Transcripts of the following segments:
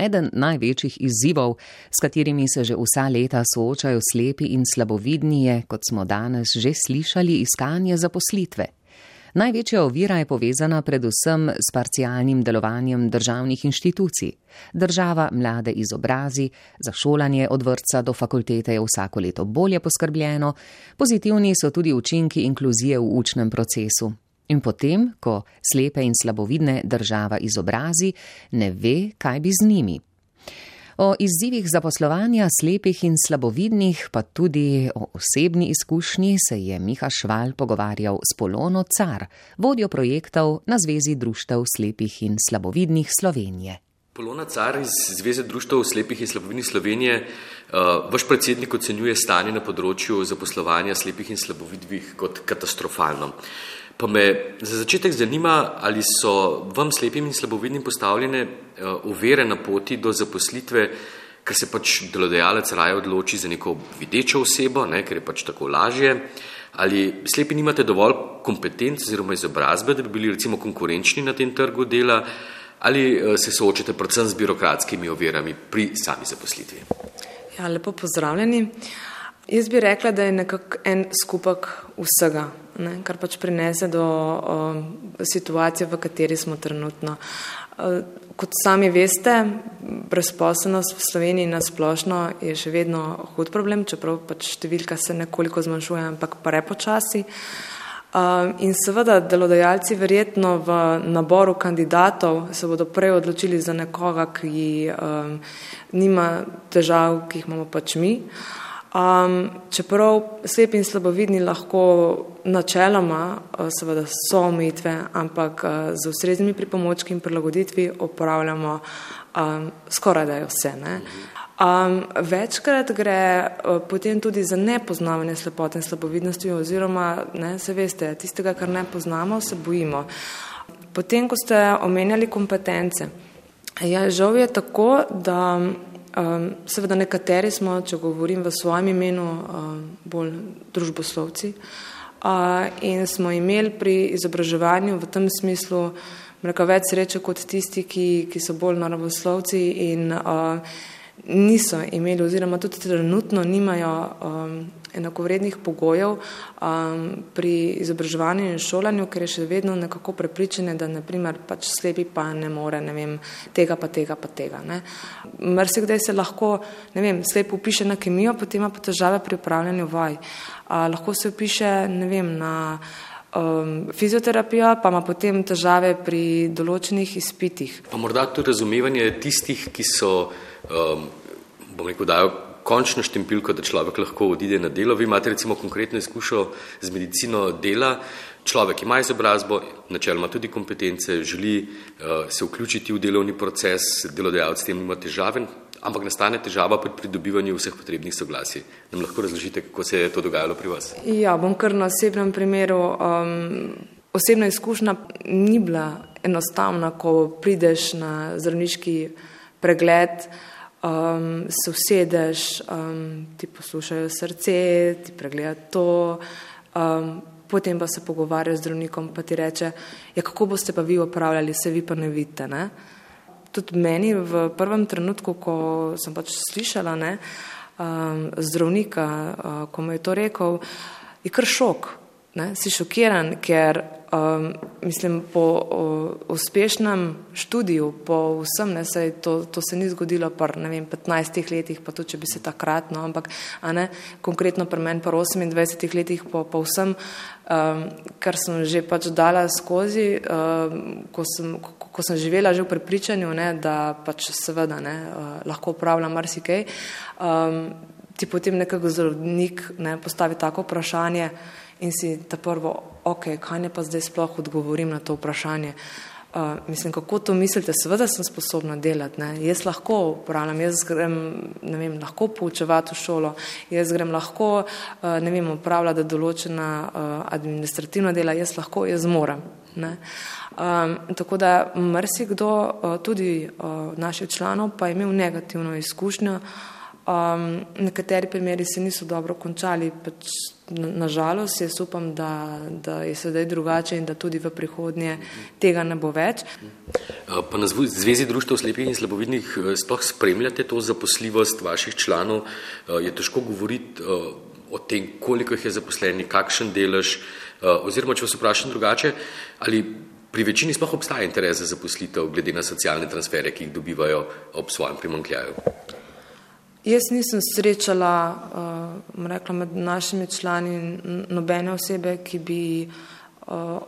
eden največjih izzivov, s katerimi se že vsa leta soočajo slepi in slabovidni, je, kot smo danes že slišali, iskanje zaposlitve. Največja ovira je povezana predvsem s parcialnim delovanjem državnih inštitucij. Država mlade izobrazi, za šolanje od vrtca do fakultete je vsako leto bolje poskrbljeno, pozitivni so tudi učinki inkluzije v učnem procesu. In potem, ko slepe in slabovidne država izobrazi, ne ve, kaj bi z njimi. O izzivih zaposlovanja slepih in slabovidnih, pa tudi o osebni izkušnji, se je Miha Šval pogovarjal s Polono Car, vodjo projektov na Zvezi društev slepih in slabovidnih Slovenije. Polona Car iz Zveze društev slepih in slabovidnih Slovenije, uh, vaš predsednik ocenjuje stanje na področju zaposlovanja slepih in slabovidnih kot katastrofalno. Pa me za začetek zanima, ali so vam slepim in slabovidnim postavljene uvere na poti do zaposlitve, ker se pač delodajalec raje odloči za neko videčo osebo, ne, ker je pač tako lažje, ali slepi nimate dovolj kompetenc oziroma izobrazbe, da bi bili recimo konkurenčni na tem trgu dela, ali se soočate predvsem z birokratskimi ovirami pri sami zaposlitvi. Ja, lepo pozdravljeni. Jaz bi rekla, da je nekako en skupek vsega, ne, kar pač prinese do o, situacije, v kateri smo trenutno. O, kot sami veste, brezposobnost v Sloveniji na splošno je še vedno hud problem, čeprav pač številka se nekoliko zmanjšuje, ampak prepočasi. Um, in seveda delodajalci verjetno v naboru kandidatov se bodo prej odločili za nekoga, ki um, nima težav, ki jih imamo pač mi. Uh, Um, čeprav slepi in slabovidni lahko načeloma, uh, seveda so omejitve, ampak uh, z ustreznimi pripomočki in prilagoditvi opravljamo um, skoraj da vse. Um, večkrat gre uh, potem tudi za nepoznavanje slepote in slabovidnosti oziroma, ne, se veste, tistega, kar ne poznamo, se bojimo. Potem, ko ste omenjali kompetence, ja, žal je tako, da Um, seveda nekateri smo, če govorim v svojem imenu, um, bolj družboslovci uh, in smo imeli pri izobraževanju v tem smislu mreka več sreče kot tisti, ki, ki so bolj naravoslovci in uh, niso imeli oziroma tudi trenutno nimajo um, enakovrednih pogojev um, pri izobraževanju in šolanju, ker je še vedno nekako prepričane, da naprimer pač slepi pa ne more, ne vem, tega pa tega pa tega. Mrsi kdaj se lahko, ne vem, slep upiše na kemijo, potem ima pa težave pri upravljanju vaj. A, lahko se upiše, ne vem, na um, fizioterapijo, pa ima potem težave pri določenih izpitih. Pa morda tudi razumevanje tistih, ki so, um, bom rekel, dajo končno štempilko, da človek lahko odide na delo. Vi imate recimo konkretno izkušnjo z medicino dela. Človek ima izobrazbo, načeloma tudi kompetence, želi uh, se vključiti v delovni proces, delodajalec s tem nima težave, ampak nastane težava pri pridobivanju vseh potrebnih soglasij. Nam lahko razložite, kako se je to dogajalo pri vas? Ja, bom kar na osebnem primeru. Um, osebna izkušnja ni bila enostavna, ko prideš na zdravniški pregled um, se usedeš, um, ti poslušajo srce, ti pregleda to, um, potem pa se pogovarjajo z zdravnikom, pa ti reče, ja, kako boste pa vi upravljali, se vi pa ne vidite. Ne? Tudi meni v prvem trenutku, ko sem pač slišala ne, um, zdravnika, uh, ko mi je to rekel, je kar šok. Ne? Si šokiran, ker um, mislim, po o, uspešnem študiju, po vsem, ne, sej, to, to se ni zgodilo pa ne vem, 15 letih, pa tudi če bi se takrat, no, ampak ne, konkretno pri meni pa 28 letih po, po vsem, um, kar sem že pač dala skozi, um, ko, sem, ko, ko sem živela že v prepričanju, ne, da pač seveda ne, uh, lahko upravljam marsikaj, um, ti potem nekako zdravnik ne, postavi tako vprašanje, in si ta prvo, ok, kaj ne pa zdaj sploh odgovorim na to vprašanje. Uh, mislim, kako to mislite? Seveda sem sposobna delati. Ne? Jaz lahko upravljam, jaz grem, ne vem, lahko poučevati v šolo, jaz grem lahko, uh, ne vem, upravljati določena uh, administrativna dela, jaz lahko, jaz moram. Um, tako da mrsikdo, uh, tudi uh, naših članov, pa je imel negativno izkušnjo. Um, nekateri primeri se niso dobro končali, pač nažalost, jaz upam, da, da je sedaj drugače in da tudi v prihodnje tega ne bo več. Pa na Zvezi društva slepih in slabovidnih sploh spremljate to zaposljivost vaših članov? Je težko govoriti o tem, koliko jih je zaposlenih, kakšen delež, oziroma če vas vprašam drugače, ali pri večini sploh obstaja interes za zaposlitev glede na socialne transfere, ki jih dobivajo ob svojem primankljaju? Jaz nisem srečala uh, rekla, med našimi člani nobene osebe, ki bi uh,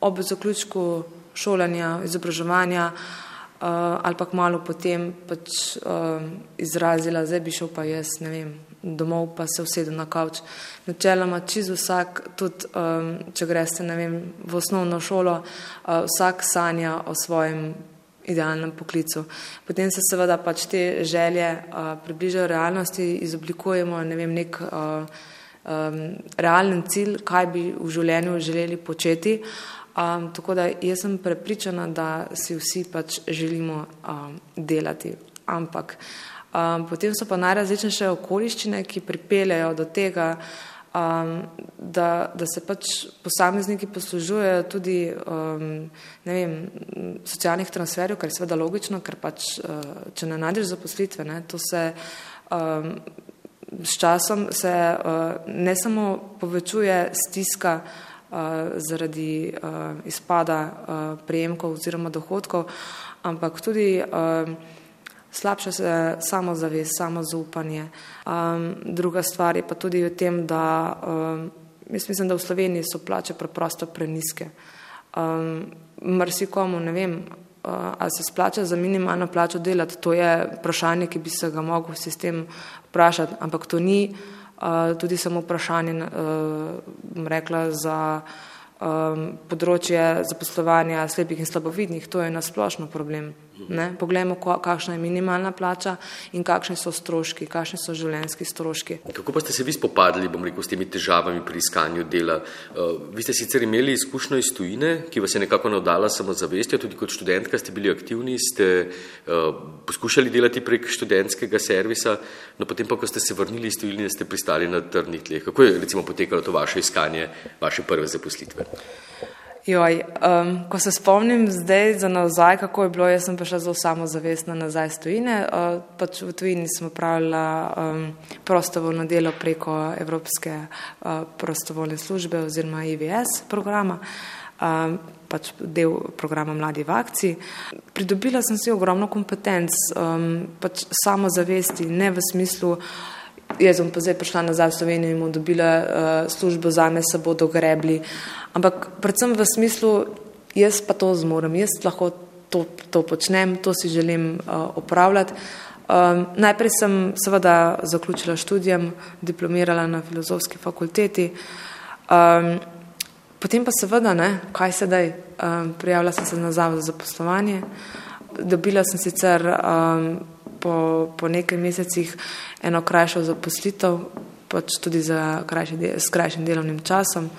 ob zaključku šolanja, izobraževanja uh, ali pa malo potem pač, uh, izrazila, zdaj bi šel pa jaz, ne vem, domov pa se usedel na kavč. Načeloma, čiz vsak, tudi um, če greste vem, v osnovno šolo, uh, vsak sanja o svojem idealnem poklicu. Potem se seveda pač te želje uh, približajo realnosti, izoblikujemo ne vem, nek uh, um, realen cilj, kaj bi v življenju želeli početi. Um, tako da jaz sem prepričana, da si vsi pač želimo um, delati. Ampak um, potem so pa najrazličnejše okoliščine, ki pripeljajo do tega, um, da, da se pač posamezniki poslužujejo tudi um, vem, socialnih transferjev, kar je seveda logično, ker pač, uh, če ne najdeš zaposlitve, ne, to se um, s časom se uh, ne samo povečuje stiska uh, zaradi uh, izpada uh, prejemkov oziroma dohodkov, ampak tudi uh, slabša se samozavest, samozaupanje. Um, druga stvar je pa tudi v tem, da um, jaz mislim, da v Sloveniji so plače preprosto preniske. Um, Mrsikomu ne vem, uh, ali se splača za minimalno plačo delati, to je vprašanje, ki bi se ga mogel sistem vprašati, ampak to ni uh, tudi samo vprašanje, uh, rekla, za um, področje zaposlovanja slepih in slabovidnih, to je nasplošno problem. Ne? Poglejmo, kakšna je minimalna plača in kakšni so stroški, kakšni so življenjski stroški. Kako pa ste se vi spopadli, bom rekel, s temi težavami pri iskanju dela? Uh, vi ste sicer imeli izkušnjo iz tujine, ki vas je nekako navdala samozavestjo, tudi kot študentka ste bili aktivni, ste uh, poskušali delati prek študentskega servisa, no potem pa, ko ste se vrnili iz tujine, ste pristali na trdnih tleh. Kako je recimo potekalo to vaše iskanje, vaše prve zaposlitve? Joj, um, ko se spomnim zdaj za nazaj, kako je bilo, jaz sem prišla zelo samozavestna nazaj iz tujine. Uh, pač v tujini smo pravila um, prostovoljno delo preko Evropske uh, prostovoljne službe oziroma IVS programa, um, pač del programa Mladi v akciji. Pridobila sem si ogromno kompetenc, um, pač samozavesti, ne v smislu, jaz bom pa zdaj prišla nazaj v Slovenijo in bom dobila uh, službo za me, se bodo grebli. Ampak predvsem v smislu, jaz pa to zmorem, jaz lahko to, to počnem, to si želim uh, opravljati. Um, najprej sem seveda zaključila študijem, diplomirala na filozofski fakulteti, um, potem pa seveda, ne, kaj sedaj, um, prijavila sem se na zavod za poslovanje, dobila sem sicer um, po, po nekaj mesecih eno krajšo zaposlitev, pač tudi za krajši s krajšim delovnim časom.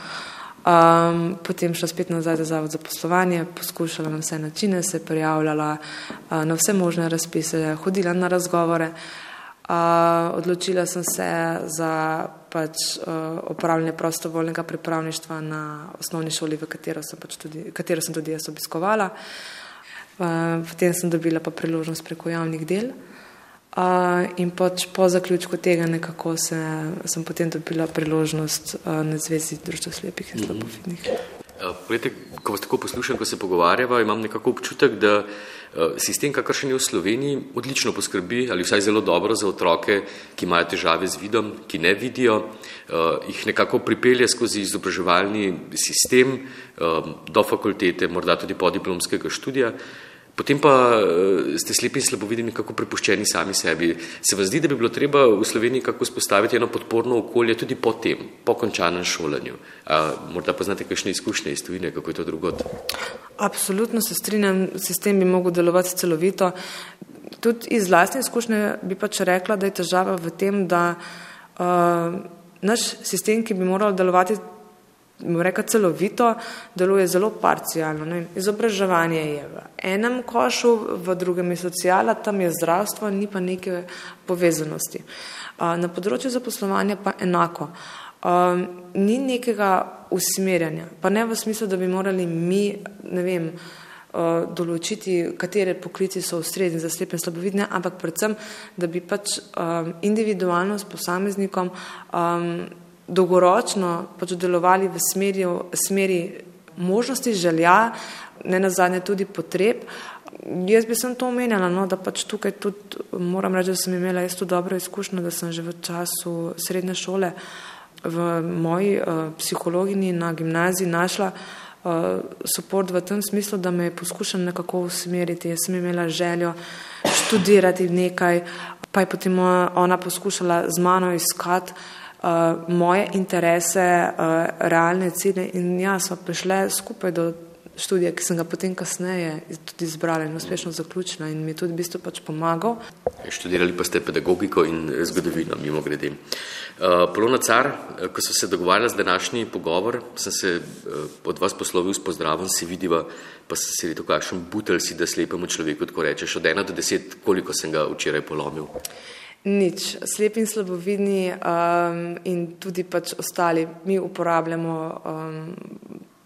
Um, potem šla spet nazaj za zavod za poslovanje, poskušala na vse načine, se prijavljala uh, na vse možne razpise, hodila na razgovore. Uh, odločila sem se za pač, uh, opravljanje prostovoljnega pripravništva na osnovni šoli, v katero sem, pač tudi, katero sem tudi jaz obiskovala. Uh, potem sem dobila pa priložnost preko javnih del. Uh, in pač po zaključku tega nekako se, sem potem dobila priložnost uh, na Zvezi društva slepih in slabovidnih. Poglejte, ko vas tako poslušam, ko se pogovarjava, imam nekako občutek, da uh, sistem, kakršen je v Sloveniji, odlično poskrbi ali vsaj zelo dobro za otroke, ki imajo težave z vidom, ki ne vidijo, uh, jih nekako pripelje skozi izobraževalni sistem uh, do fakultete, morda tudi podiplomskega študija. Potem pa eh, ste slepi in slabovidni nekako prepuščeni sami sebi. Se vam zdi, da bi bilo treba v Sloveniji kako spostaviti eno podporno okolje tudi po tem, po končanem šolanju? A, morda poznate kakšne izkušnje iz tujine, kako je to drugot? Absolutno se strinjam, sistem bi mogel delovati celovito. Tudi iz lastne izkušnje bi pač rekla, da je težava v tem, da uh, naš sistem, ki bi moral delovati reka celovito, deluje zelo parcialno. Ne? Izobraževanje je v enem košu, v drugem je socijala, tam je zdravstvo, ni pa neke povezanosti. Na področju zaposlovanja pa enako. Ni nekega usmerjanja, pa ne v smislu, da bi morali mi, ne vem, določiti, katere poklici so ustrezni za slepe in slabovidne, ampak predvsem, da bi pač individualno s posameznikom dolgoročno pač delovali v smeri, smeri možnosti, želja, ne nazadnje tudi potreb. Jaz bi sem to omenjala, no, da pač tukaj tudi moram reči, da sem imela isto dobro izkušnjo, da sem že v času srednje šole v moji uh, psihologini na gimnaziji našla uh, suport v tem smislu, da me je poskušala nekako usmeriti. Jaz sem imela željo študirati nekaj, pa je potem ona poskušala z mano iskati uh, moje interese, uh, realne cilje in ja, smo prišle skupaj do študija, ki sem ga potem kasneje tudi izbrala in uspešno zaključila in mi je tudi v bistvu pač pomagal. Študirali pa ste pedagogiko in zgodovino, mimo grede. Uh, Polona Car, ko so se dogovarjali z današnji pogovor, sem se uh, od vas poslovil s pozdravom, si vidiva, pa sem si rekel, kakšen butelj si, da slepemu človeku tako rečeš, od ena do deset, koliko sem ga včeraj polomil. Nič, slepi in slabovidni um, in tudi pač ostali, mi uporabljamo um,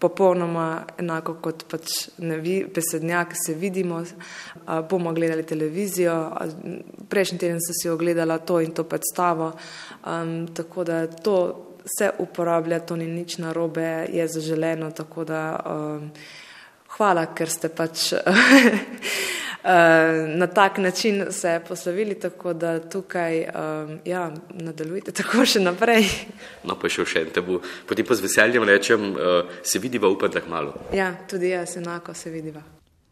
popolnoma enako kot pač vi, besednjak, se vidimo, uh, bomo gledali televizijo, prejšnji teden sem si ogledala to in to predstavo, um, tako da to se uporablja, to ni nič narobe, je zaželeno, tako da um, hvala, ker ste pač na tak način se poslovili, tako da tukaj um, ja, nadaljujte tako še naprej. No, pa še v tebu. Potem pa z veseljem rečem, uh, se vidiva, upam, da malo. Ja, tudi jaz enako se vidiva.